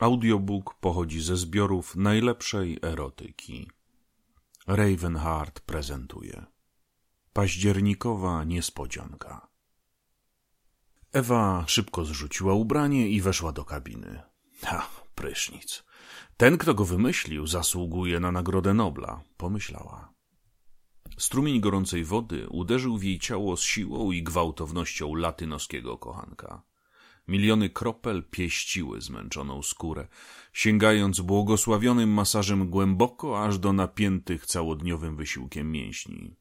Audiobook pochodzi ze zbiorów najlepszej erotyki. Ravenheart prezentuje Październikowa niespodzianka. Ewa szybko zrzuciła ubranie i weszła do kabiny. Ha, prysznic. Ten, kto go wymyślił, zasługuje na Nagrodę Nobla, pomyślała. Strumień gorącej wody uderzył w jej ciało z siłą i gwałtownością latynoskiego kochanka. Miliony kropel pieściły zmęczoną skórę, sięgając błogosławionym masażem głęboko aż do napiętych całodniowym wysiłkiem mięśni.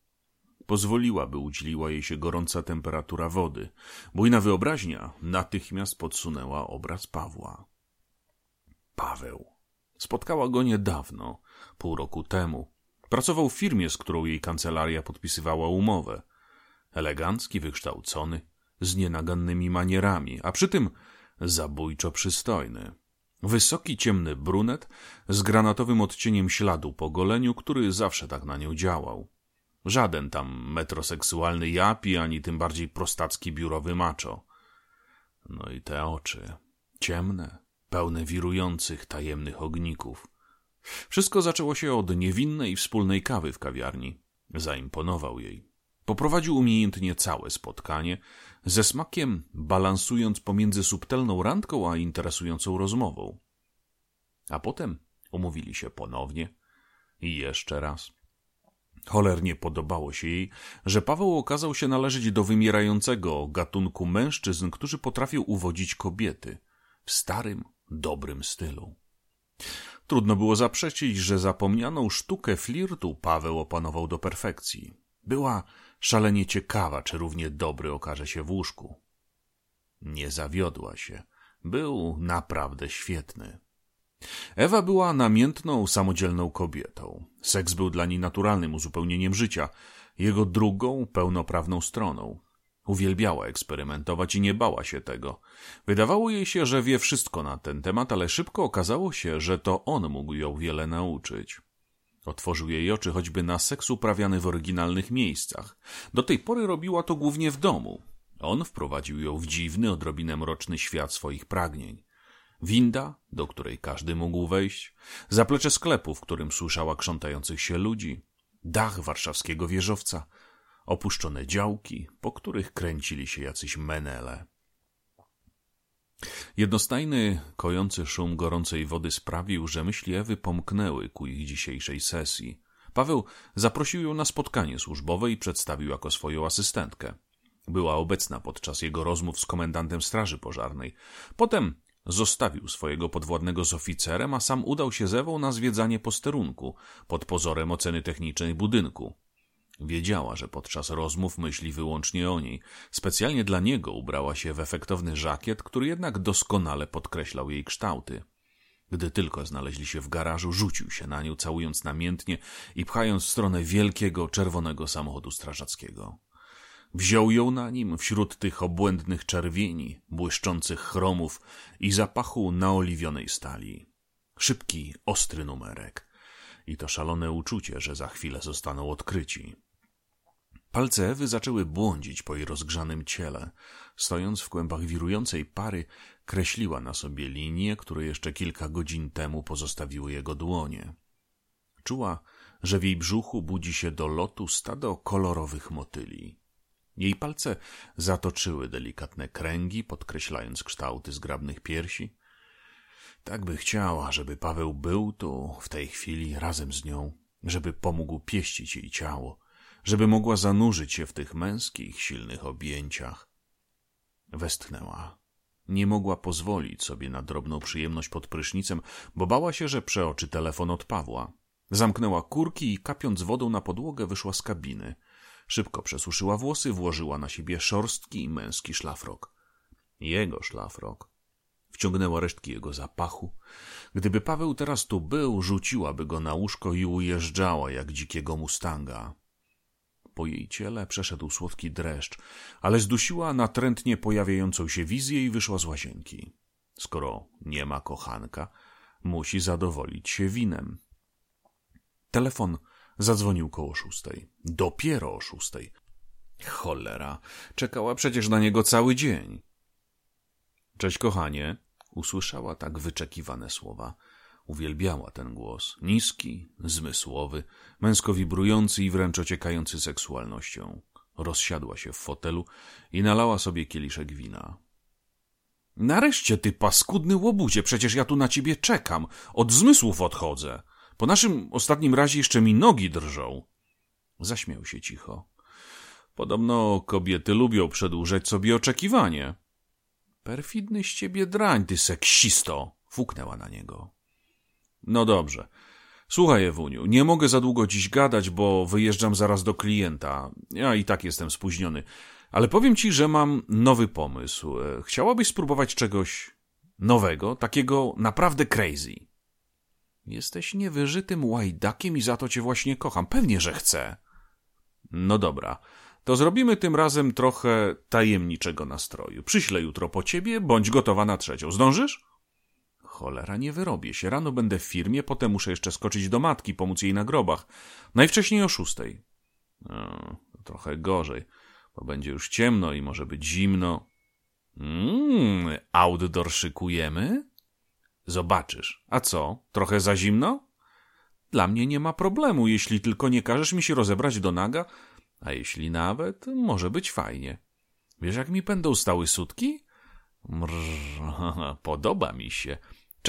Pozwoliła, by udzieliła jej się gorąca temperatura wody. Bujna wyobraźnia natychmiast podsunęła obraz Pawła. Paweł. Spotkała go niedawno, pół roku temu. Pracował w firmie, z którą jej kancelaria podpisywała umowę. Elegancki, wykształcony, z nienagannymi manierami, a przy tym zabójczo przystojny. Wysoki, ciemny brunet z granatowym odcieniem śladu po goleniu, który zawsze tak na nią działał. Żaden tam metroseksualny japi, ani tym bardziej prostacki biurowy macho. No i te oczy. Ciemne, pełne wirujących, tajemnych ogników. Wszystko zaczęło się od niewinnej wspólnej kawy w kawiarni. Zaimponował jej. Poprowadził umiejętnie całe spotkanie, ze smakiem balansując pomiędzy subtelną randką a interesującą rozmową. A potem umówili się ponownie i jeszcze raz. Cholernie podobało się jej, że Paweł okazał się należeć do wymierającego gatunku mężczyzn, którzy potrafią uwodzić kobiety w starym, dobrym stylu. Trudno było zaprzeczyć, że zapomnianą sztukę flirtu Paweł opanował do perfekcji. Była szalenie ciekawa, czy równie dobry okaże się w łóżku. Nie zawiodła się. Był naprawdę świetny. Ewa była namiętną, samodzielną kobietą. Seks był dla niej naturalnym uzupełnieniem życia, jego drugą, pełnoprawną stroną. Uwielbiała eksperymentować i nie bała się tego. Wydawało jej się, że wie wszystko na ten temat, ale szybko okazało się, że to on mógł ją wiele nauczyć. Otworzył jej oczy choćby na seks uprawiany w oryginalnych miejscach. Do tej pory robiła to głównie w domu. On wprowadził ją w dziwny, odrobinę mroczny świat swoich pragnień. Winda, do której każdy mógł wejść, zaplecze sklepu, w którym słyszała krzątających się ludzi, dach warszawskiego wieżowca, opuszczone działki, po których kręcili się jacyś menele. Jednostajny, kojący szum gorącej wody sprawił, że myśli Ewy pomknęły ku ich dzisiejszej sesji. Paweł zaprosił ją na spotkanie służbowe i przedstawił jako swoją asystentkę. Była obecna podczas jego rozmów z komendantem Straży Pożarnej. Potem zostawił swojego podwładnego z oficerem, a sam udał się z Ewą na zwiedzanie posterunku pod pozorem oceny technicznej budynku. Wiedziała, że podczas rozmów myśli wyłącznie o niej. Specjalnie dla niego ubrała się w efektowny żakiet, który jednak doskonale podkreślał jej kształty. Gdy tylko znaleźli się w garażu, rzucił się na nią, całując namiętnie i pchając w stronę wielkiego, czerwonego samochodu strażackiego. Wziął ją na nim wśród tych obłędnych czerwieni, błyszczących chromów i zapachu naoliwionej stali. Szybki, ostry numerek. I to szalone uczucie, że za chwilę zostaną odkryci. Palce Ewy zaczęły błądzić po jej rozgrzanym ciele. Stojąc w kłębach wirującej pary, kreśliła na sobie linie, które jeszcze kilka godzin temu pozostawiły jego dłonie. Czuła, że w jej brzuchu budzi się do lotu stado kolorowych motyli. Jej palce zatoczyły delikatne kręgi, podkreślając kształty zgrabnych piersi. Tak by chciała, żeby Paweł był tu, w tej chwili, razem z nią, żeby pomógł pieścić jej ciało, żeby mogła zanurzyć się w tych męskich, silnych objęciach. Westchnęła. Nie mogła pozwolić sobie na drobną przyjemność pod prysznicem, bo bała się, że przeoczy telefon od Pawła. Zamknęła kurki i kapiąc wodą na podłogę wyszła z kabiny. Szybko przesuszyła włosy, włożyła na siebie szorstki i męski szlafrok. Jego szlafrok. Wciągnęła resztki jego zapachu. Gdyby Paweł teraz tu był, rzuciłaby go na łóżko i ujeżdżała jak dzikiego mustanga. Po jej ciele przeszedł słodki dreszcz, ale zdusiła natrętnie pojawiającą się wizję i wyszła z łazienki. Skoro nie ma kochanka, musi zadowolić się winem. Telefon zadzwonił koło szóstej. Dopiero o szóstej. Cholera, czekała przecież na niego cały dzień. Cześć, kochanie. usłyszała tak wyczekiwane słowa. Uwielbiała ten głos, niski, zmysłowy, męsko wibrujący i wręcz ociekający seksualnością. Rozsiadła się w fotelu i nalała sobie kieliszek wina. Nareszcie, ty paskudny łobuzie, przecież ja tu na ciebie czekam. Od zmysłów odchodzę. Po naszym ostatnim razie jeszcze mi nogi drżą. Zaśmiał się cicho. Podobno kobiety lubią przedłużać sobie oczekiwanie. Perfidny z ciebie drań, ty seksisto! Fuknęła na niego. No dobrze. Słuchaj, Ewuniu, nie mogę za długo dziś gadać, bo wyjeżdżam zaraz do klienta. Ja i tak jestem spóźniony. Ale powiem ci, że mam nowy pomysł. E, chciałabyś spróbować czegoś nowego, takiego naprawdę crazy. Jesteś niewyżytym łajdakiem i za to cię właśnie kocham. Pewnie, że chcę. No dobra. To zrobimy tym razem trochę tajemniczego nastroju. Przyślę jutro po ciebie, bądź gotowa na trzecią. Zdążysz? Cholera, nie wyrobię się. Rano będę w firmie, potem muszę jeszcze skoczyć do matki, pomóc jej na grobach. Najwcześniej o szóstej. No, trochę gorzej, bo będzie już ciemno i może być zimno. Mmm, outdoor szykujemy? Zobaczysz. A co, trochę za zimno? Dla mnie nie ma problemu, jeśli tylko nie każesz mi się rozebrać do naga, a jeśli nawet, może być fajnie. Wiesz, jak mi będą stały sutki? Mrr, podoba mi się.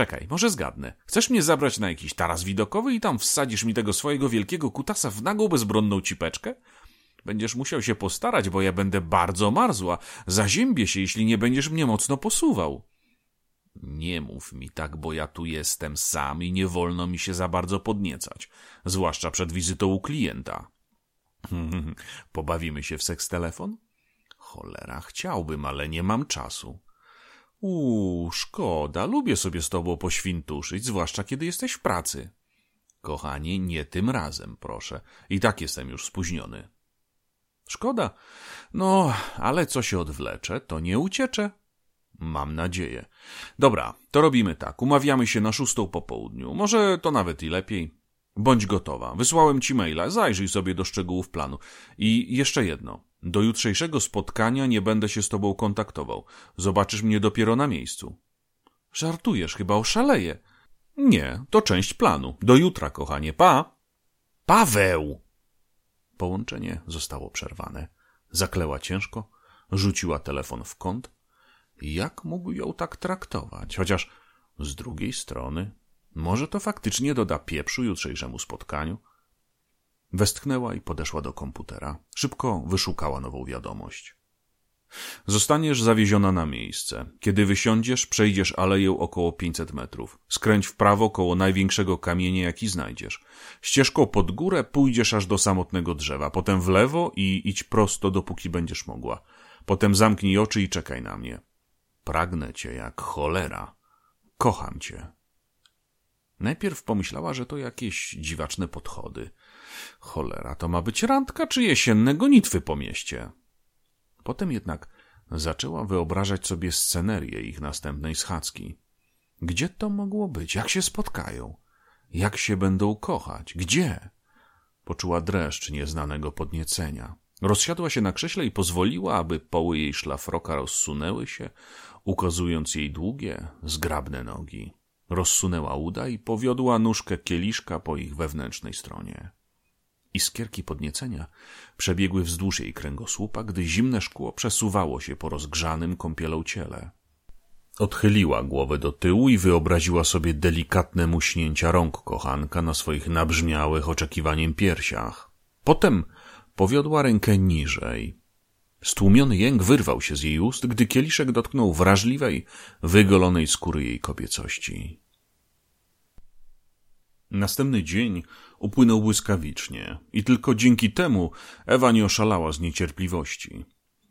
Czekaj, może zgadnę. Chcesz mnie zabrać na jakiś taras widokowy i tam wsadzisz mi tego swojego wielkiego kutasa w nagą bezbronną cipeczkę? Będziesz musiał się postarać, bo ja będę bardzo marzła. Zaziębię się, jeśli nie będziesz mnie mocno posuwał. Nie mów mi tak, bo ja tu jestem sam i nie wolno mi się za bardzo podniecać, zwłaszcza przed wizytą u klienta. Pobawimy się w seks telefon? Cholera, chciałbym, ale nie mam czasu. Uuu, szkoda, lubię sobie z tobą poświntuszyć, zwłaszcza kiedy jesteś w pracy. Kochanie, nie tym razem, proszę. I tak jestem już spóźniony. Szkoda. No, ale co się odwlecze, to nie uciecze. Mam nadzieję. Dobra, to robimy tak. Umawiamy się na szóstą po południu. Może to nawet i lepiej. Bądź gotowa. Wysłałem ci maila, zajrzyj sobie do szczegółów planu. I jeszcze jedno. Do jutrzejszego spotkania nie będę się z tobą kontaktował. Zobaczysz mnie dopiero na miejscu. Żartujesz, chyba oszaleję. Nie, to część planu. Do jutra, kochanie. Pa! Paweł! Połączenie zostało przerwane. Zakleła ciężko, rzuciła telefon w kąt. Jak mógł ją tak traktować? Chociaż z drugiej strony może to faktycznie doda pieprzu jutrzejszemu spotkaniu? Westchnęła i podeszła do komputera. Szybko wyszukała nową wiadomość. Zostaniesz zawieziona na miejsce. Kiedy wysiądziesz, przejdziesz aleję około 500 metrów. Skręć w prawo koło największego kamienia, jaki znajdziesz. Ścieżką pod górę pójdziesz aż do samotnego drzewa, potem w lewo i idź prosto, dopóki będziesz mogła. Potem zamknij oczy i czekaj na mnie. Pragnę cię jak cholera. Kocham cię. Najpierw pomyślała, że to jakieś dziwaczne podchody. Cholera, to ma być randka czy jesienne gonitwy po mieście? Potem jednak zaczęła wyobrażać sobie scenerię ich następnej schadzki. Gdzie to mogło być? Jak się spotkają? Jak się będą kochać? Gdzie? Poczuła dreszcz nieznanego podniecenia. Rozsiadła się na krześle i pozwoliła, aby poły jej szlafroka rozsunęły się, ukazując jej długie, zgrabne nogi. Rozsunęła uda i powiodła nóżkę kieliszka po ich wewnętrznej stronie. Iskierki podniecenia przebiegły wzdłuż jej kręgosłupa, gdy zimne szkło przesuwało się po rozgrzanym kąpielą ciele. Odchyliła głowę do tyłu i wyobraziła sobie delikatne muśnięcia rąk kochanka na swoich nabrzmiałych oczekiwaniem piersiach. Potem powiodła rękę niżej. Stłumiony jęk wyrwał się z jej ust, gdy kieliszek dotknął wrażliwej, wygolonej skóry jej kobiecości. Następny dzień upłynął błyskawicznie i tylko dzięki temu Ewa nie oszalała z niecierpliwości.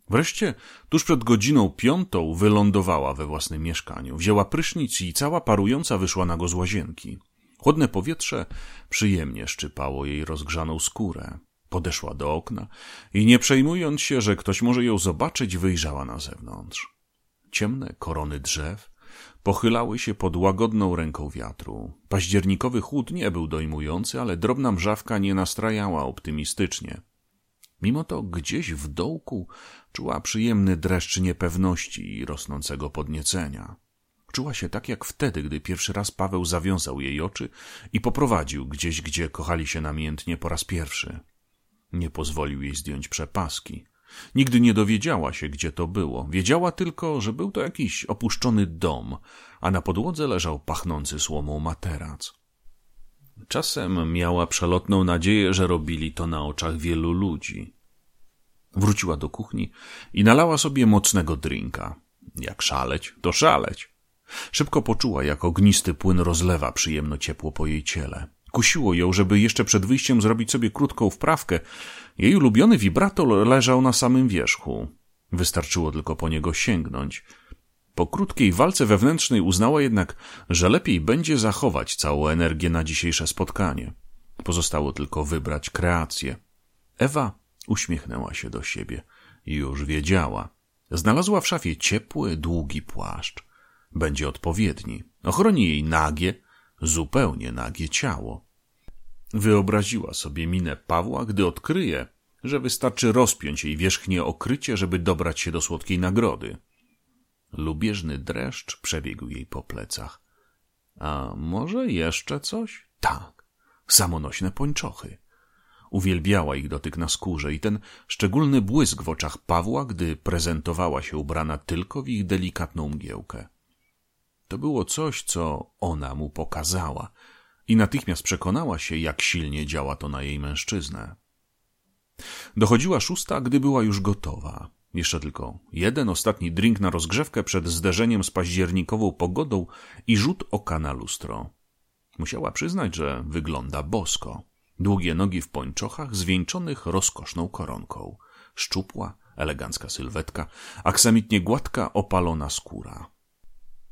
Wreszcie, tuż przed godziną piątą wylądowała we własnym mieszkaniu, wzięła prysznic i cała parująca wyszła na go z łazienki. Chłodne powietrze przyjemnie szczypało jej rozgrzaną skórę. Podeszła do okna i nie przejmując się, że ktoś może ją zobaczyć, wyjrzała na zewnątrz. Ciemne korony drzew pochylały się pod łagodną ręką wiatru. Październikowy chłód nie był dojmujący, ale drobna mrzawka nie nastrajała optymistycznie. Mimo to gdzieś w dołku czuła przyjemny dreszcz niepewności i rosnącego podniecenia. Czuła się tak jak wtedy, gdy pierwszy raz Paweł zawiązał jej oczy i poprowadził gdzieś, gdzie kochali się namiętnie po raz pierwszy. Nie pozwolił jej zdjąć przepaski. Nigdy nie dowiedziała się, gdzie to było. Wiedziała tylko, że był to jakiś opuszczony dom, a na podłodze leżał pachnący słomą materac. Czasem miała przelotną nadzieję, że robili to na oczach wielu ludzi. Wróciła do kuchni i nalała sobie mocnego drinka. Jak szaleć, to szaleć. Szybko poczuła, jak ognisty płyn rozlewa przyjemno ciepło po jej ciele. Kusiło ją, żeby jeszcze przed wyjściem zrobić sobie krótką wprawkę. Jej ulubiony wibrator leżał na samym wierzchu. Wystarczyło tylko po niego sięgnąć. Po krótkiej walce wewnętrznej uznała jednak, że lepiej będzie zachować całą energię na dzisiejsze spotkanie. Pozostało tylko wybrać kreację. Ewa uśmiechnęła się do siebie. Już wiedziała. Znalazła w szafie ciepły, długi płaszcz. Będzie odpowiedni. Ochroni jej nagie, zupełnie nagie ciało. Wyobraziła sobie minę Pawła, gdy odkryje, że wystarczy rozpiąć jej wierzchnie okrycie, żeby dobrać się do słodkiej nagrody. Lubieżny dreszcz przebiegł jej po plecach. A może jeszcze coś? Tak, samonośne pończochy. Uwielbiała ich dotyk na skórze i ten szczególny błysk w oczach Pawła, gdy prezentowała się ubrana tylko w ich delikatną mgiełkę. To było coś, co ona mu pokazała i natychmiast przekonała się, jak silnie działa to na jej mężczyznę. Dochodziła szósta, gdy była już gotowa. Jeszcze tylko jeden ostatni drink na rozgrzewkę przed zderzeniem z październikową pogodą i rzut oka na lustro. Musiała przyznać, że wygląda bosko. Długie nogi w pończochach zwieńczonych rozkoszną koronką. Szczupła, elegancka sylwetka, aksamitnie gładka, opalona skóra.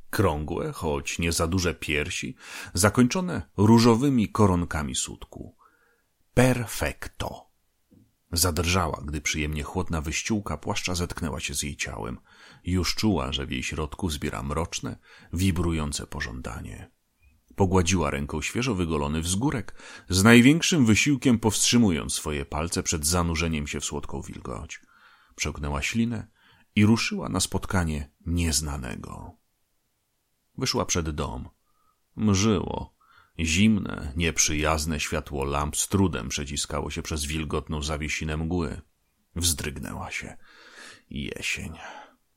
Krągłe, choć nie za duże piersi, zakończone różowymi koronkami sutku. Perfekto! Zadrżała, gdy przyjemnie chłodna wyściółka płaszcza zetknęła się z jej ciałem. Już czuła, że w jej środku zbiera mroczne, wibrujące pożądanie. Pogładziła ręką świeżo wygolony wzgórek, z największym wysiłkiem powstrzymując swoje palce przed zanurzeniem się w słodką wilgoć. Przełknęła ślinę i ruszyła na spotkanie nieznanego. Wyszła przed dom. Mrzyło. Zimne, nieprzyjazne światło lamp z trudem przeciskało się przez wilgotną zawiesinę mgły. Wzdrygnęła się. Jesień.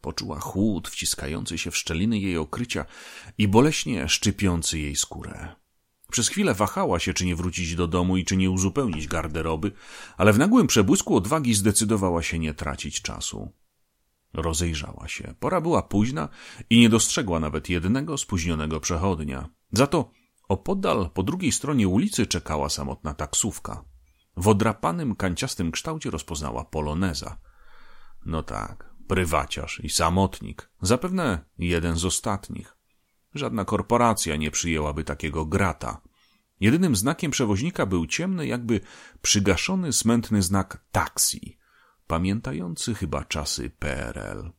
Poczuła chłód wciskający się w szczeliny jej okrycia i boleśnie szczypiący jej skórę. Przez chwilę wahała się, czy nie wrócić do domu i czy nie uzupełnić garderoby, ale w nagłym przebłysku odwagi zdecydowała się nie tracić czasu. Rozejrzała się. Pora była późna i nie dostrzegła nawet jednego spóźnionego przechodnia. Za to opodal, po drugiej stronie ulicy czekała samotna taksówka. W odrapanym, kanciastym kształcie rozpoznała poloneza. No tak, prywaciarz i samotnik. Zapewne jeden z ostatnich. Żadna korporacja nie przyjęłaby takiego grata. Jedynym znakiem przewoźnika był ciemny, jakby przygaszony, smętny znak taksi, pamiętający chyba czasy PRL.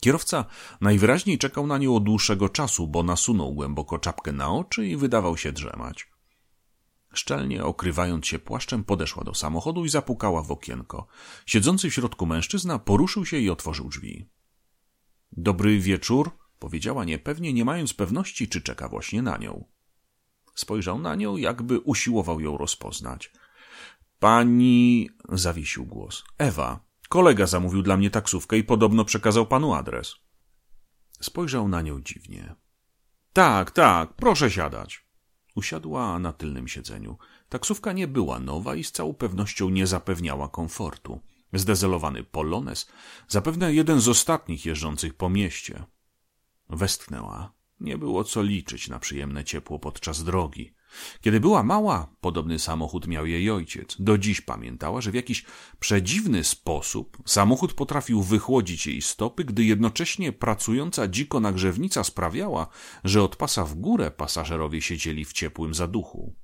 Kierowca najwyraźniej czekał na nią od dłuższego czasu, bo nasunął głęboko czapkę na oczy i wydawał się drzemać. Szczelnie okrywając się płaszczem, podeszła do samochodu i zapukała w okienko. Siedzący w środku mężczyzna poruszył się i otworzył drzwi. Dobry wieczór, powiedziała niepewnie, nie mając pewności, czy czeka właśnie na nią. Spojrzał na nią, jakby usiłował ją rozpoznać. Pani. zawiesił głos. Ewa. Kolega zamówił dla mnie taksówkę i podobno przekazał panu adres. Spojrzał na nią dziwnie. Tak, tak, proszę siadać. Usiadła na tylnym siedzeniu. Taksówka nie była nowa i z całą pewnością nie zapewniała komfortu. Zdezelowany polones, zapewne jeden z ostatnich jeżdżących po mieście. Westchnęła. Nie było co liczyć na przyjemne ciepło podczas drogi. Kiedy była mała, podobny samochód miał jej ojciec. Do dziś pamiętała, że w jakiś przedziwny sposób samochód potrafił wychłodzić jej stopy, gdy jednocześnie pracująca dziko nagrzewnica sprawiała, że od pasa w górę pasażerowie siedzieli w ciepłym zaduchu.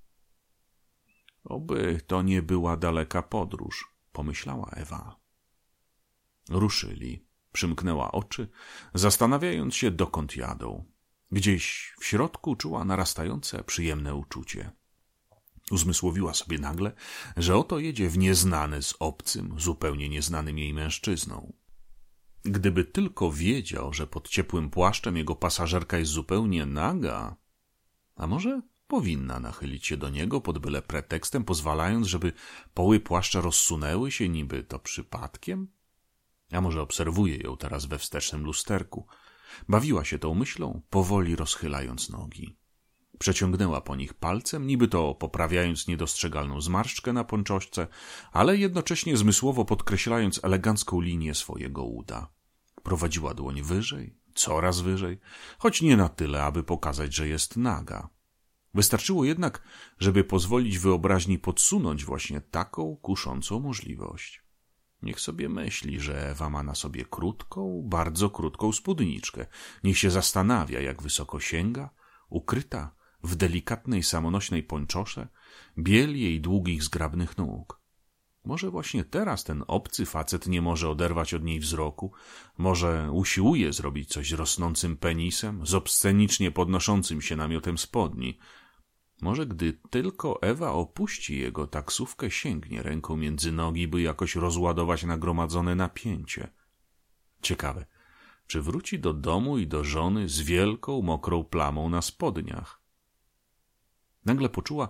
Oby to nie była daleka podróż, pomyślała Ewa. Ruszyli. Przymknęła oczy, zastanawiając się, dokąd jadą. Gdzieś w środku czuła narastające, przyjemne uczucie. Uzmysłowiła sobie nagle, że oto jedzie w nieznany z obcym, zupełnie nieznanym jej mężczyzną. Gdyby tylko wiedział, że pod ciepłym płaszczem jego pasażerka jest zupełnie naga. A może powinna nachylić się do niego pod byle pretekstem, pozwalając, żeby poły płaszcza rozsunęły się niby to przypadkiem? A może obserwuje ją teraz we wstecznym lusterku. Bawiła się tą myślą, powoli rozchylając nogi. Przeciągnęła po nich palcem, niby to poprawiając niedostrzegalną zmarszczkę na pończoszce, ale jednocześnie zmysłowo podkreślając elegancką linię swojego uda. Prowadziła dłoń wyżej, coraz wyżej, choć nie na tyle, aby pokazać, że jest naga. Wystarczyło jednak, żeby pozwolić wyobraźni podsunąć właśnie taką kuszącą możliwość. Niech sobie myśli, że Ewa ma na sobie krótką, bardzo krótką spódniczkę. Niech się zastanawia, jak wysoko sięga, ukryta w delikatnej, samonośnej pończosze, biel jej długich, zgrabnych nóg. Może właśnie teraz ten obcy facet nie może oderwać od niej wzroku, może usiłuje zrobić coś z rosnącym penisem, z obscenicznie podnoszącym się namiotem spodni. Może gdy tylko Ewa opuści jego taksówkę, sięgnie ręką między nogi, by jakoś rozładować nagromadzone napięcie. Ciekawe, czy wróci do domu i do żony z wielką, mokrą plamą na spodniach. Nagle poczuła,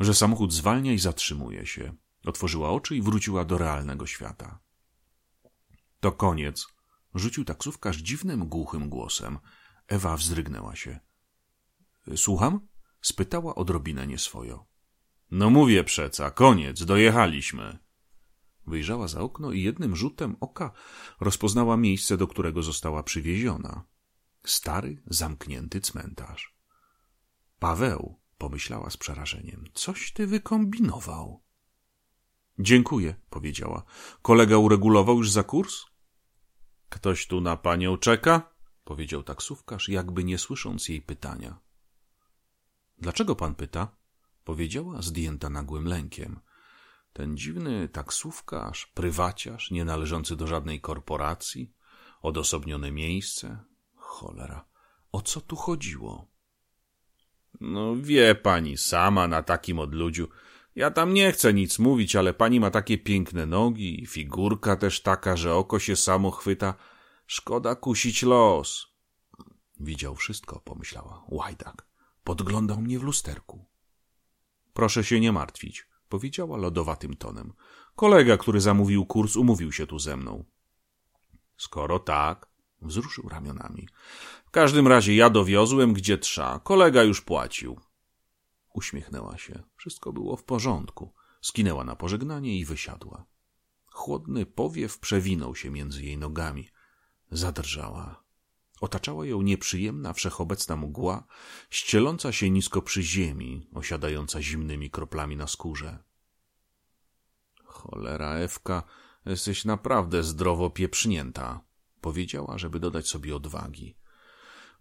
że samochód zwalnia i zatrzymuje się. Otworzyła oczy i wróciła do realnego świata. To koniec, rzucił taksówkarz dziwnym, głuchym głosem. Ewa wzdrygnęła się. Słucham? Spytała odrobinę nieswojo. No mówię przeca, koniec, dojechaliśmy. Wyjrzała za okno i jednym rzutem oka rozpoznała miejsce, do którego została przywieziona. Stary, zamknięty cmentarz. Paweł, pomyślała z przerażeniem, coś ty wykombinował. Dziękuję, powiedziała. Kolega uregulował już za kurs? Ktoś tu na panią czeka? powiedział taksówkarz, jakby nie słysząc jej pytania. Dlaczego pan pyta? powiedziała, zdjęta nagłym lękiem. Ten dziwny taksówkarz, prywaciarz, nie należący do żadnej korporacji, odosobnione miejsce. Cholera, o co tu chodziło? No wie pani sama na takim odludziu. Ja tam nie chcę nic mówić, ale pani ma takie piękne nogi i figurka też taka, że oko się samo chwyta. Szkoda kusić los. Widział wszystko, pomyślała. Łajdak. Podglądał mnie w lusterku. Proszę się nie martwić, powiedziała lodowatym tonem. Kolega, który zamówił kurs, umówił się tu ze mną. Skoro tak, wzruszył ramionami. W każdym razie ja dowiozłem, gdzie trza. Kolega już płacił. Uśmiechnęła się. Wszystko było w porządku. Skinęła na pożegnanie i wysiadła. Chłodny powiew przewinął się między jej nogami. Zadrżała. Otaczała ją nieprzyjemna, wszechobecna mgła, ścieląca się nisko przy ziemi, osiadająca zimnymi kroplami na skórze. Cholera, Ewka, jesteś naprawdę zdrowo pieprznięta, powiedziała, żeby dodać sobie odwagi.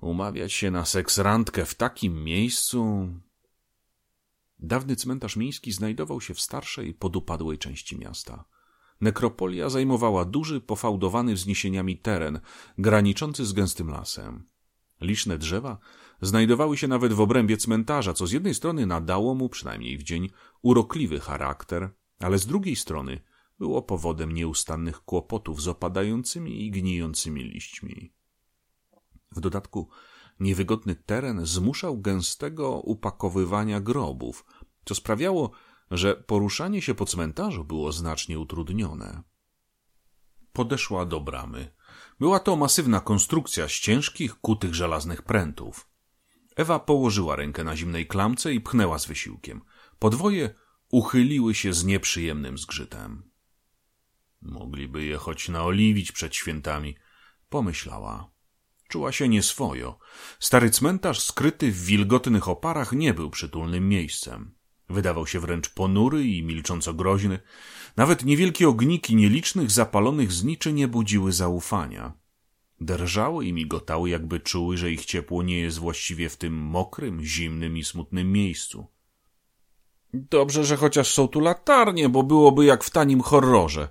Umawiać się na seksrandkę w takim miejscu... Dawny cmentarz miejski znajdował się w starszej, podupadłej części miasta. Nekropolia zajmowała duży, pofałdowany wzniesieniami teren, graniczący z gęstym lasem. Liczne drzewa znajdowały się nawet w obrębie cmentarza, co z jednej strony nadało mu, przynajmniej w dzień, urokliwy charakter, ale z drugiej strony było powodem nieustannych kłopotów z opadającymi i gnijącymi liśćmi. W dodatku niewygodny teren zmuszał gęstego upakowywania grobów, co sprawiało, że poruszanie się po cmentarzu było znacznie utrudnione. Podeszła do bramy. Była to masywna konstrukcja z ciężkich, kutych żelaznych prętów. Ewa położyła rękę na zimnej klamce i pchnęła z wysiłkiem. Podwoje uchyliły się z nieprzyjemnym zgrzytem. Mogliby je choć naoliwić przed świętami, pomyślała. Czuła się nieswojo. Stary cmentarz skryty w wilgotnych oparach nie był przytulnym miejscem. Wydawał się wręcz ponury i milcząco groźny. Nawet niewielkie ogniki nielicznych zapalonych zniczy nie budziły zaufania. Drżały i migotały, jakby czuły, że ich ciepło nie jest właściwie w tym mokrym, zimnym i smutnym miejscu. Dobrze, że chociaż są tu latarnie, bo byłoby jak w tanim horrorze.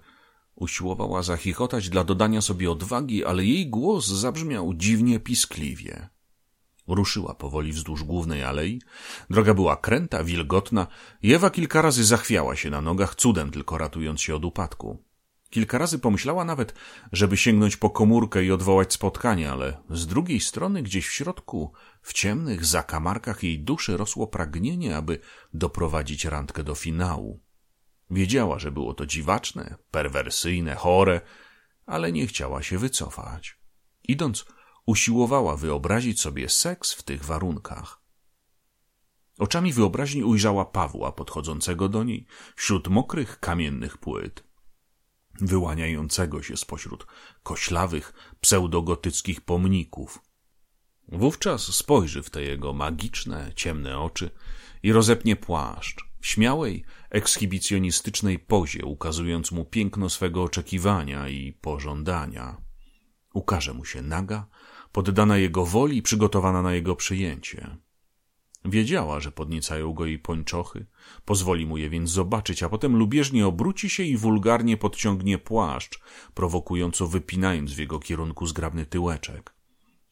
Usiłowała zachichotać dla dodania sobie odwagi, ale jej głos zabrzmiał dziwnie piskliwie. Ruszyła powoli wzdłuż głównej alei. Droga była kręta, wilgotna i Ewa kilka razy zachwiała się na nogach, cudem tylko ratując się od upadku. Kilka razy pomyślała nawet, żeby sięgnąć po komórkę i odwołać spotkanie, ale z drugiej strony gdzieś w środku, w ciemnych zakamarkach jej duszy rosło pragnienie, aby doprowadzić randkę do finału. Wiedziała, że było to dziwaczne, perwersyjne, chore, ale nie chciała się wycofać. Idąc, usiłowała wyobrazić sobie seks w tych warunkach. Oczami wyobraźni ujrzała Pawła podchodzącego do niej wśród mokrych kamiennych płyt, wyłaniającego się spośród koślawych, pseudogotyckich pomników. Wówczas spojrzy w te jego magiczne, ciemne oczy i rozepnie płaszcz w śmiałej, ekshibicjonistycznej pozie, ukazując mu piękno swego oczekiwania i pożądania. Ukaże mu się naga, poddana jego woli i przygotowana na jego przyjęcie. Wiedziała, że podniecają go jej pończochy, pozwoli mu je więc zobaczyć, a potem lubieżnie obróci się i wulgarnie podciągnie płaszcz, prowokująco wypinając w jego kierunku zgrabny tyłeczek.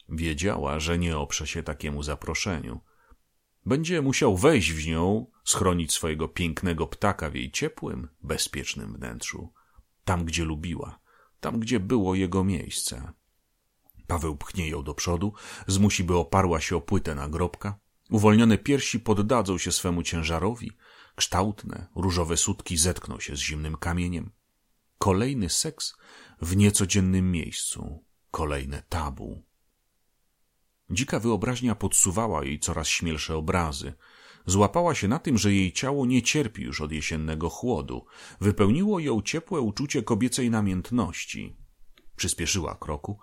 Wiedziała, że nie oprze się takiemu zaproszeniu. Będzie musiał wejść w nią, schronić swojego pięknego ptaka w jej ciepłym, bezpiecznym wnętrzu. Tam, gdzie lubiła, tam, gdzie było jego miejsce. Paweł pchnie ją do przodu, zmusi, by oparła się o płytę nagrobka, Uwolnione piersi poddadzą się swemu ciężarowi, kształtne, różowe sutki zetkną się z zimnym kamieniem. Kolejny seks w niecodziennym miejscu, kolejne tabu. Dzika wyobraźnia podsuwała jej coraz śmielsze obrazy. Złapała się na tym, że jej ciało nie cierpi już od jesiennego chłodu. Wypełniło ją ciepłe uczucie kobiecej namiętności. Przyspieszyła kroku.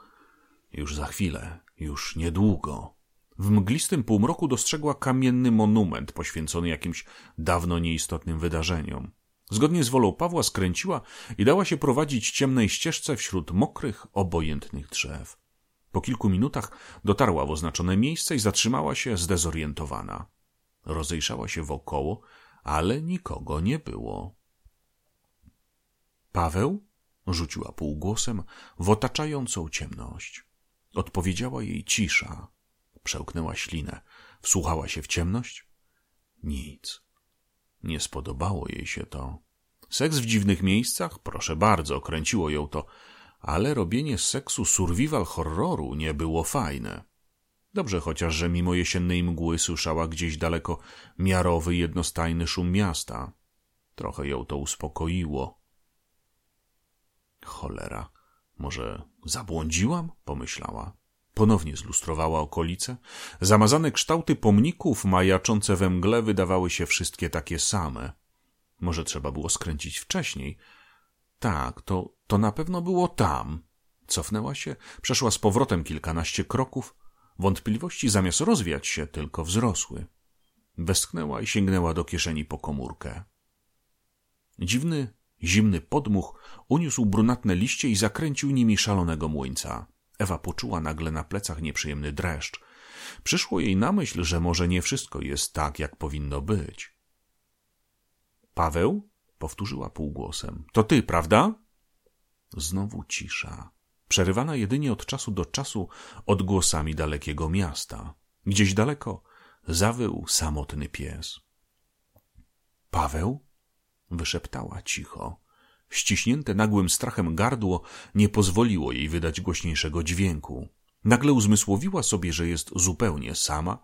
Już za chwilę, już niedługo. W mglistym półmroku dostrzegła kamienny monument poświęcony jakimś dawno nieistotnym wydarzeniom. Zgodnie z wolą Pawła skręciła i dała się prowadzić ciemnej ścieżce wśród mokrych, obojętnych drzew. Po kilku minutach dotarła w oznaczone miejsce i zatrzymała się zdezorientowana. Rozejrzała się wokoło, ale nikogo nie było. Paweł? rzuciła półgłosem w otaczającą ciemność. Odpowiedziała jej cisza, Przełknęła ślinę. Wsłuchała się w ciemność? Nic. Nie spodobało jej się to. Seks w dziwnych miejscach? Proszę bardzo, kręciło ją to, ale robienie z seksu survival horroru nie było fajne. Dobrze chociaż, że mimo jesiennej mgły słyszała gdzieś daleko miarowy, jednostajny szum miasta. Trochę ją to uspokoiło. Cholera, może zabłądziłam? pomyślała. Ponownie zlustrowała okolice. Zamazane kształty pomników majaczące we mgle wydawały się wszystkie takie same. Może trzeba było skręcić wcześniej. Tak, to, to na pewno było tam. Cofnęła się, przeszła z powrotem kilkanaście kroków. Wątpliwości zamiast rozwiać się, tylko wzrosły. Westchnęła i sięgnęła do kieszeni po komórkę. Dziwny, zimny podmuch uniósł brunatne liście i zakręcił nimi szalonego młyńca. Ewa poczuła nagle na plecach nieprzyjemny dreszcz. Przyszło jej na myśl, że może nie wszystko jest tak, jak powinno być. Paweł? powtórzyła półgłosem. To ty, prawda? Znowu cisza, przerywana jedynie od czasu do czasu odgłosami dalekiego miasta. Gdzieś daleko zawył samotny pies. Paweł? Wyszeptała cicho. Ściśnięte nagłym strachem gardło nie pozwoliło jej wydać głośniejszego dźwięku. Nagle uzmysłowiła sobie, że jest zupełnie sama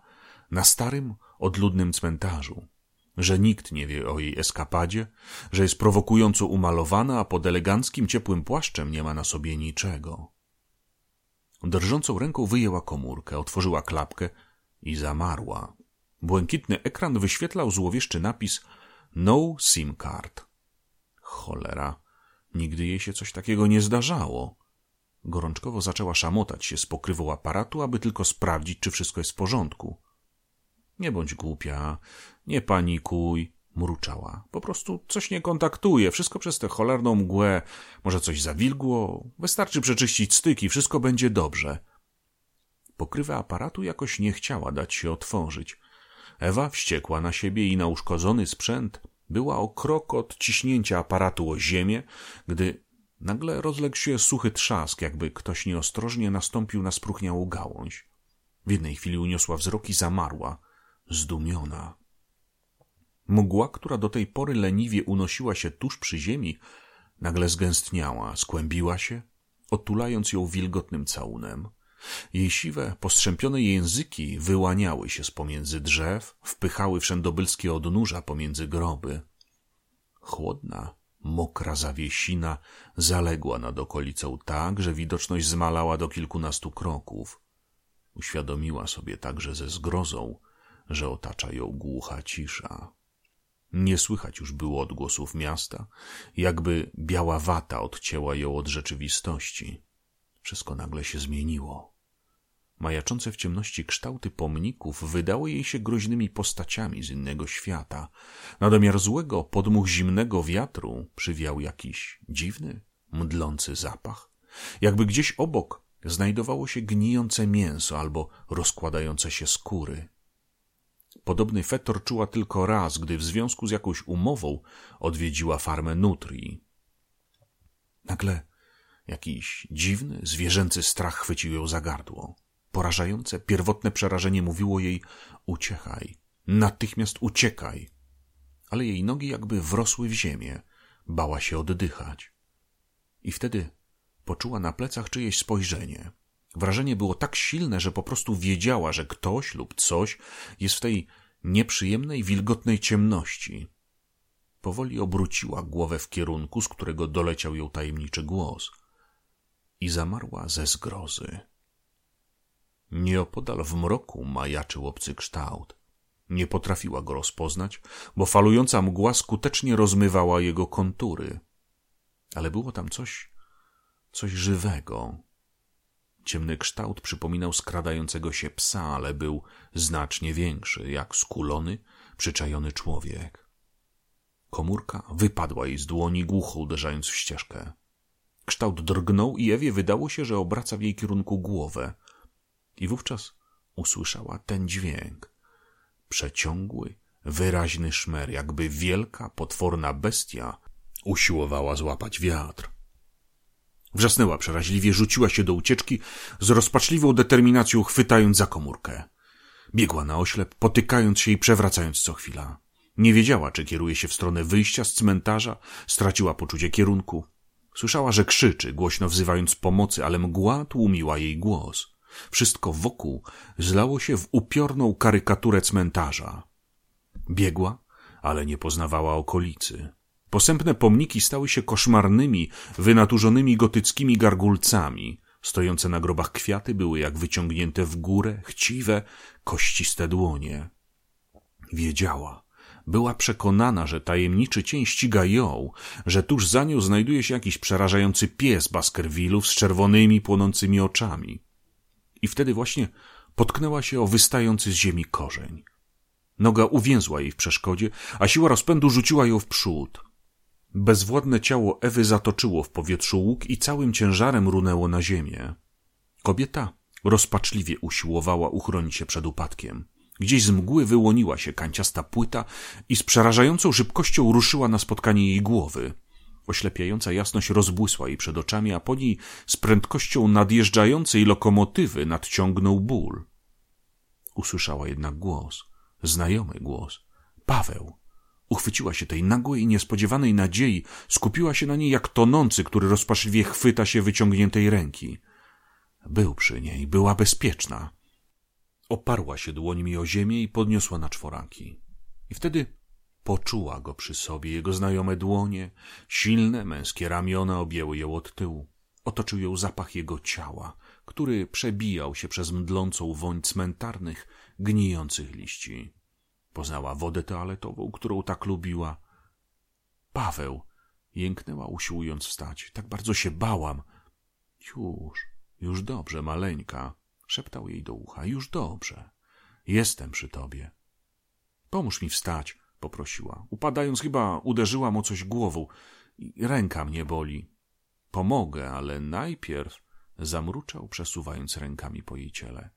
na starym, odludnym cmentarzu, że nikt nie wie o jej eskapadzie, że jest prowokująco umalowana, a pod eleganckim, ciepłym płaszczem nie ma na sobie niczego. Drżącą ręką wyjęła komórkę, otworzyła klapkę i zamarła. Błękitny ekran wyświetlał złowieszczy napis No SIM card. Cholera, nigdy jej się coś takiego nie zdarzało. Gorączkowo zaczęła szamotać się z pokrywą aparatu, aby tylko sprawdzić, czy wszystko jest w porządku. Nie bądź głupia, nie panikuj, mruczała. Po prostu coś nie kontaktuje, wszystko przez tę cholerną mgłę. Może coś zawilgło, wystarczy przeczyścić styki, wszystko będzie dobrze. Pokrywa aparatu jakoś nie chciała dać się otworzyć. Ewa wściekła na siebie i na uszkodzony sprzęt była o krok od ciśnięcia aparatu o ziemię, gdy nagle rozległ się suchy trzask, jakby ktoś nieostrożnie nastąpił na spróchniałą gałąź. W jednej chwili uniosła wzrok i zamarła, zdumiona. Mgła, która do tej pory leniwie unosiła się tuż przy ziemi, nagle zgęstniała, skłębiła się, otulając ją wilgotnym całunem. Jej siwe, postrzępione języki wyłaniały się z pomiędzy drzew, wpychały wszędobylskie odnóża pomiędzy groby. Chłodna, mokra zawiesina zaległa nad okolicą tak, że widoczność zmalała do kilkunastu kroków. Uświadomiła sobie także ze zgrozą, że otacza ją głucha cisza. Nie słychać już było odgłosów miasta, jakby biała wata odcięła ją od rzeczywistości. Wszystko nagle się zmieniło. Majaczące w ciemności kształty pomników wydały jej się groźnymi postaciami z innego świata. Na domiar złego podmuch zimnego wiatru przywiał jakiś dziwny, mdlący zapach. Jakby gdzieś obok znajdowało się gnijące mięso albo rozkładające się skóry. Podobny fetor czuła tylko raz, gdy w związku z jakąś umową odwiedziła farmę nutrii. Nagle jakiś dziwny, zwierzęcy strach chwycił ją za gardło. Porażające, pierwotne przerażenie mówiło jej uciekaj, natychmiast uciekaj. Ale jej nogi jakby wrosły w ziemię, bała się oddychać. I wtedy poczuła na plecach czyjeś spojrzenie. Wrażenie było tak silne, że po prostu wiedziała, że ktoś lub coś jest w tej nieprzyjemnej, wilgotnej ciemności. Powoli obróciła głowę w kierunku, z którego doleciał ją tajemniczy głos i zamarła ze zgrozy. Nieopodal w mroku majaczył obcy kształt. Nie potrafiła go rozpoznać, bo falująca mgła skutecznie rozmywała jego kontury. Ale było tam coś, coś żywego, Ciemny kształt przypominał skradającego się psa, ale był znacznie większy, jak skulony, przyczajony człowiek. Komórka wypadła jej z dłoni, głucho uderzając w ścieżkę. Kształt drgnął i Ewie wydało się, że obraca w jej kierunku głowę. I wówczas usłyszała ten dźwięk. Przeciągły, wyraźny szmer, jakby wielka, potworna bestia usiłowała złapać wiatr. Wrzasnęła przeraźliwie, rzuciła się do ucieczki, z rozpaczliwą determinacją chwytając za komórkę. Biegła na oślep, potykając się i przewracając co chwila. Nie wiedziała, czy kieruje się w stronę wyjścia z cmentarza, straciła poczucie kierunku. Słyszała, że krzyczy, głośno wzywając pomocy, ale mgła tłumiła jej głos. Wszystko wokół zlało się w upiorną karykaturę cmentarza. Biegła, ale nie poznawała okolicy. Posępne pomniki stały się koszmarnymi, wynaturzonymi gotyckimi gargulcami. Stojące na grobach kwiaty były jak wyciągnięte w górę, chciwe, kościste dłonie. Wiedziała, była przekonana, że tajemniczy cień ściga ją, że tuż za nią znajduje się jakiś przerażający pies Baskervillów z czerwonymi, płonącymi oczami. I wtedy właśnie potknęła się o wystający z ziemi korzeń. Noga uwięzła jej w przeszkodzie, a siła rozpędu rzuciła ją w przód. Bezwładne ciało Ewy zatoczyło w powietrzu łuk i całym ciężarem runęło na ziemię. Kobieta rozpaczliwie usiłowała uchronić się przed upadkiem. Gdzieś z mgły wyłoniła się kanciasta płyta i z przerażającą szybkością ruszyła na spotkanie jej głowy. Oślepiająca jasność rozbłysła jej przed oczami, a po niej z prędkością nadjeżdżającej lokomotywy nadciągnął ból. Usłyszała jednak głos, znajomy głos. Paweł. Uchwyciła się tej nagłej i niespodziewanej nadziei, skupiła się na niej jak tonący, który rozpaczliwie chwyta się wyciągniętej ręki. Był przy niej, była bezpieczna. Oparła się dłońmi o ziemię i podniosła na czworaki. I wtedy poczuła go przy sobie, jego znajome dłonie, silne męskie ramiona objęły ją od tyłu. Otoczył ją zapach jego ciała, który przebijał się przez mdlącą woń cmentarnych, gnijących liści. Poznała wodę toaletową, którą tak lubiła. Paweł! Jęknęła, usiłując wstać. Tak bardzo się bałam. Już, już dobrze, maleńka. Szeptał jej do ucha. Już dobrze. Jestem przy tobie. Pomóż mi wstać, poprosiła. Upadając chyba uderzyłam o coś głową. Ręka mnie boli. Pomogę, ale najpierw zamruczał, przesuwając rękami po jej ciele.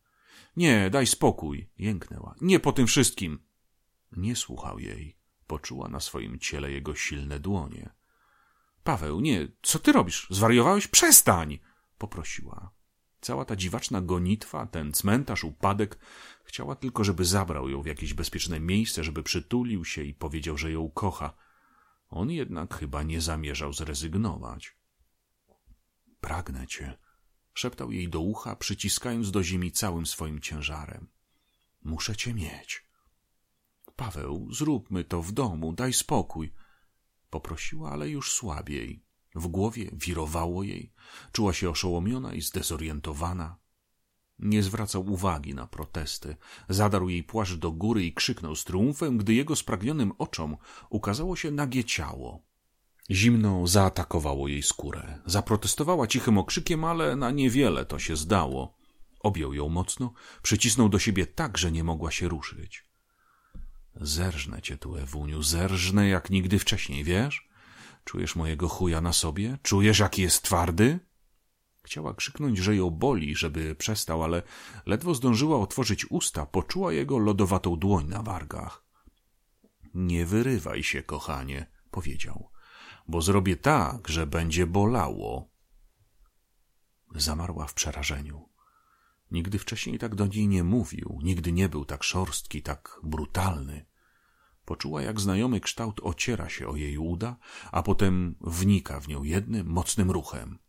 Nie, daj spokój, jęknęła. Nie po tym wszystkim. Nie słuchał jej. Poczuła na swoim ciele jego silne dłonie. Paweł, nie, co ty robisz? Zwariowałeś? Przestań! poprosiła. Cała ta dziwaczna gonitwa, ten cmentarz, upadek, chciała tylko, żeby zabrał ją w jakieś bezpieczne miejsce, żeby przytulił się i powiedział, że ją kocha. On jednak chyba nie zamierzał zrezygnować. Pragnę cię, szeptał jej do ucha, przyciskając do ziemi całym swoim ciężarem. Muszę cię mieć. Paweł, zróbmy to w domu, daj spokój. Poprosiła, ale już słabiej. W głowie wirowało jej, czuła się oszołomiona i zdezorientowana. Nie zwracał uwagi na protesty. Zadarł jej płaszcz do góry i krzyknął z triumfem, gdy jego spragnionym oczom ukazało się nagie ciało. Zimno zaatakowało jej skórę. Zaprotestowała cichym okrzykiem, ale na niewiele to się zdało. Objął ją mocno, przycisnął do siebie tak, że nie mogła się ruszyć. Zerżnę cię tu, Ewuniu, zerżnę jak nigdy wcześniej, wiesz? Czujesz mojego chuja na sobie? Czujesz, jaki jest twardy? Chciała krzyknąć, że ją boli, żeby przestał, ale ledwo zdążyła otworzyć usta, poczuła jego lodowatą dłoń na wargach. Nie wyrywaj się, kochanie, powiedział, bo zrobię tak, że będzie bolało. Zamarła w przerażeniu. Nigdy wcześniej tak do niej nie mówił, nigdy nie był tak szorstki, tak brutalny. Poczuła, jak znajomy kształt ociera się o jej uda, a potem wnika w nią jednym, mocnym ruchem.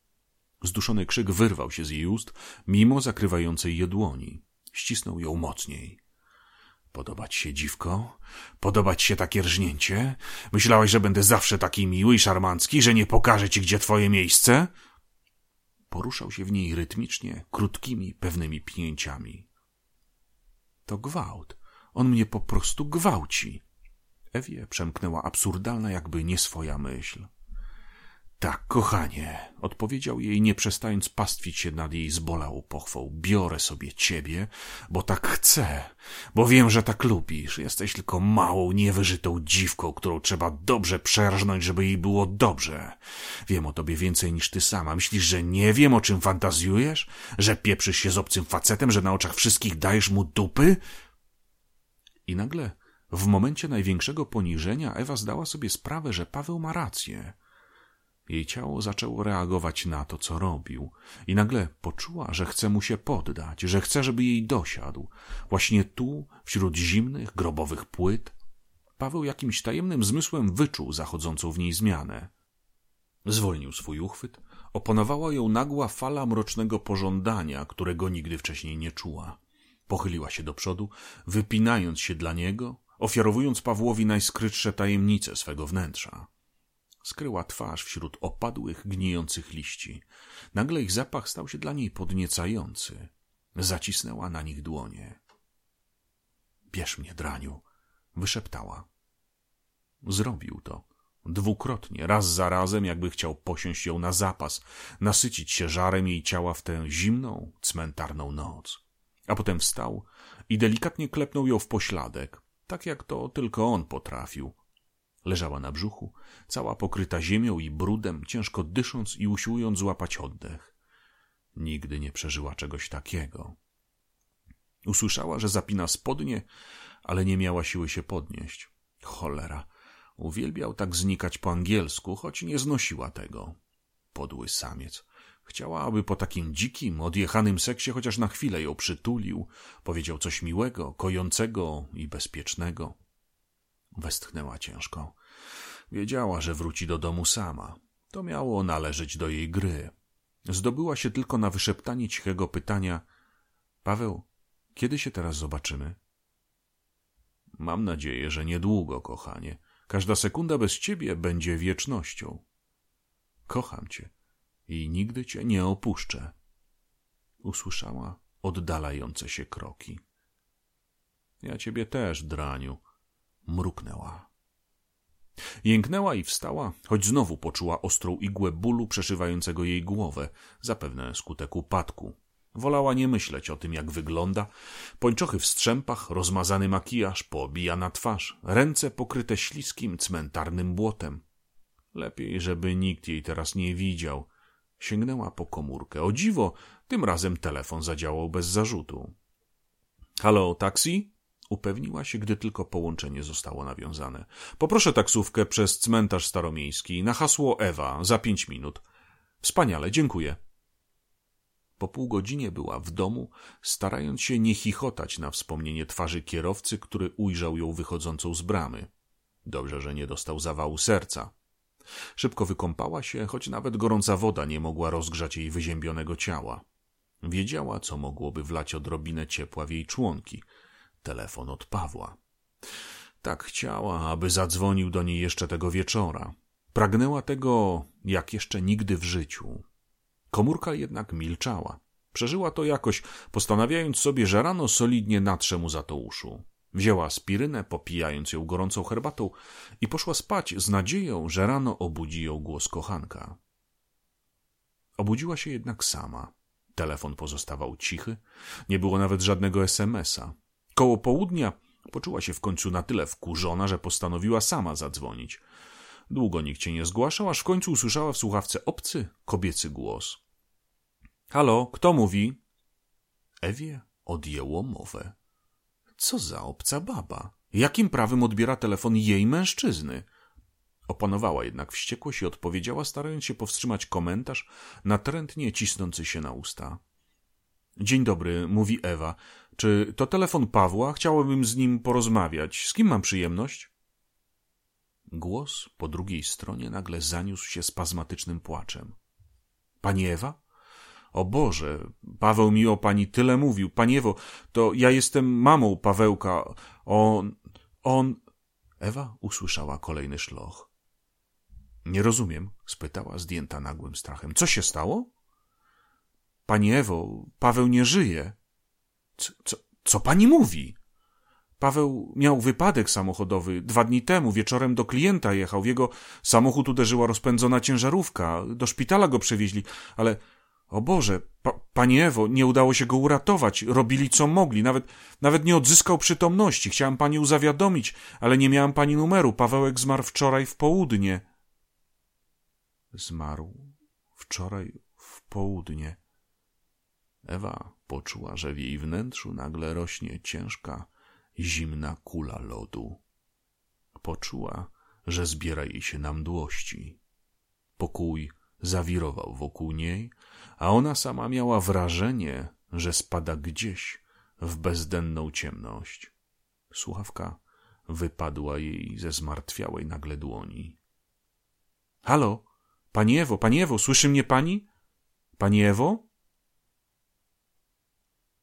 Zduszony krzyk wyrwał się z jej ust, mimo zakrywającej je dłoni. Ścisnął ją mocniej. Podobać się, dziwko? Podobać się takie rżnięcie? Myślałeś, że będę zawsze taki miły i szarmancki, że nie pokażę ci, gdzie twoje miejsce? Poruszał się w niej rytmicznie, krótkimi, pewnymi pnięciami. To gwałt. On mnie po prostu gwałci. Ewie przemknęła absurdalna, jakby nie swoja myśl. Tak, kochanie, odpowiedział jej, nie przestając pastwić się nad jej zbolałą pochwą. Biorę sobie ciebie, bo tak chcę, bo wiem, że tak lubisz. Jesteś tylko małą, niewyżytą dziwką, którą trzeba dobrze przerżnąć, żeby jej było dobrze. Wiem o tobie więcej niż ty sama. Myślisz, że nie wiem, o czym fantazjujesz? Że pieprzysz się z obcym facetem, że na oczach wszystkich dajesz mu dupy? I nagle, w momencie największego poniżenia, Ewa zdała sobie sprawę, że Paweł ma rację. Jej ciało zaczęło reagować na to, co robił, i nagle poczuła, że chce mu się poddać, że chce, żeby jej dosiadł. Właśnie tu, wśród zimnych, grobowych płyt, Paweł jakimś tajemnym zmysłem wyczuł zachodzącą w niej zmianę. Zwolnił swój uchwyt, opanowała ją nagła fala mrocznego pożądania, którego nigdy wcześniej nie czuła. Pochyliła się do przodu, wypinając się dla niego, ofiarowując Pawłowi najskrytsze tajemnice swego wnętrza. Skryła twarz wśród opadłych, gnijących liści. Nagle ich zapach stał się dla niej podniecający. Zacisnęła na nich dłonie. Bierz mnie, draniu, wyszeptała. Zrobił to. Dwukrotnie, raz za razem, jakby chciał posiąść ją na zapas, nasycić się żarem jej ciała w tę zimną, cmentarną noc. A potem wstał i delikatnie klepnął ją w pośladek, tak jak to tylko on potrafił, Leżała na brzuchu, cała pokryta ziemią i brudem, ciężko dysząc i usiłując złapać oddech. Nigdy nie przeżyła czegoś takiego. Usłyszała, że zapina spodnie, ale nie miała siły się podnieść. Cholera, uwielbiał tak znikać po angielsku, choć nie znosiła tego. Podły samiec. Chciała, aby po takim dzikim, odjechanym seksie chociaż na chwilę ją przytulił, powiedział coś miłego, kojącego i bezpiecznego. Westchnęła ciężko. Wiedziała, że wróci do domu sama. To miało należeć do jej gry. Zdobyła się tylko na wyszeptanie cichego pytania Paweł, kiedy się teraz zobaczymy? Mam nadzieję, że niedługo, kochanie. Każda sekunda bez ciebie będzie wiecznością. Kocham cię i nigdy cię nie opuszczę. Usłyszała oddalające się kroki. Ja ciebie też, draniu, mruknęła. Jęknęła i wstała, choć znowu poczuła ostrą igłę bólu przeszywającego jej głowę, zapewne skutek upadku. Wolała nie myśleć o tym, jak wygląda. Pończochy w strzępach, rozmazany makijaż, poobijana twarz, ręce pokryte śliskim, cmentarnym błotem. Lepiej, żeby nikt jej teraz nie widział. Sięgnęła po komórkę. O dziwo, tym razem telefon zadziałał bez zarzutu. Halo, taksi? Upewniła się, gdy tylko połączenie zostało nawiązane. Poproszę taksówkę przez cmentarz staromiejski na hasło Ewa za pięć minut. Wspaniale, dziękuję. Po pół godzinie była w domu, starając się nie chichotać na wspomnienie twarzy kierowcy, który ujrzał ją wychodzącą z bramy. Dobrze, że nie dostał zawału serca. Szybko wykąpała się, choć nawet gorąca woda nie mogła rozgrzać jej wyziębionego ciała. Wiedziała, co mogłoby wlać odrobinę ciepła w jej członki. Telefon od Pawła. Tak chciała, aby zadzwonił do niej jeszcze tego wieczora. Pragnęła tego jak jeszcze nigdy w życiu. Komórka jednak milczała. Przeżyła to jakoś, postanawiając sobie, że rano solidnie natrze mu za to uszu. Wzięła aspirynę, popijając ją gorącą herbatą i poszła spać z nadzieją, że rano obudzi ją głos kochanka. Obudziła się jednak sama. Telefon pozostawał cichy, nie było nawet żadnego SMS-a. Koło południa poczuła się w końcu na tyle wkurzona, że postanowiła sama zadzwonić. Długo nikt cię nie zgłaszał, aż w końcu usłyszała w słuchawce obcy, kobiecy głos. Halo, kto mówi? Ewie odjęło mowę. Co za obca baba? Jakim prawem odbiera telefon jej mężczyzny? Opanowała jednak wściekłość i odpowiedziała, starając się powstrzymać komentarz natrętnie cisnący się na usta. Dzień dobry, mówi Ewa. Czy to telefon Pawła? Chciałabym z nim porozmawiać. Z kim mam przyjemność? Głos po drugiej stronie nagle zaniósł się spazmatycznym płaczem. Pani Ewa? O Boże, Paweł mi o pani tyle mówił. Pani Ewo, to ja jestem mamą Pawełka. On, on... Ewa usłyszała kolejny szloch. Nie rozumiem, spytała zdjęta nagłym strachem. Co się stało? Pani Ewo, Paweł nie żyje. Co, co, co pani mówi? Paweł miał wypadek samochodowy. Dwa dni temu wieczorem do klienta jechał. W jego samochód uderzyła rozpędzona ciężarówka. Do szpitala go przewieźli, ale o Boże, pa, Pani Ewo, nie udało się go uratować. Robili co mogli. Nawet, nawet nie odzyskał przytomności. Chciałem Panią zawiadomić, ale nie miałem Pani numeru. Pawełek zmarł wczoraj w południe. Zmarł wczoraj w południe. Ewa poczuła, że w jej wnętrzu nagle rośnie ciężka, zimna kula lodu. Poczuła, że zbiera jej się na mdłości. Pokój zawirował wokół niej, a ona sama miała wrażenie, że spada gdzieś w bezdenną ciemność. Słuchawka wypadła jej ze zmartwiałej nagle dłoni. Halo, pani Ewo, pani Ewo, słyszy mnie pani? Pani Ewo?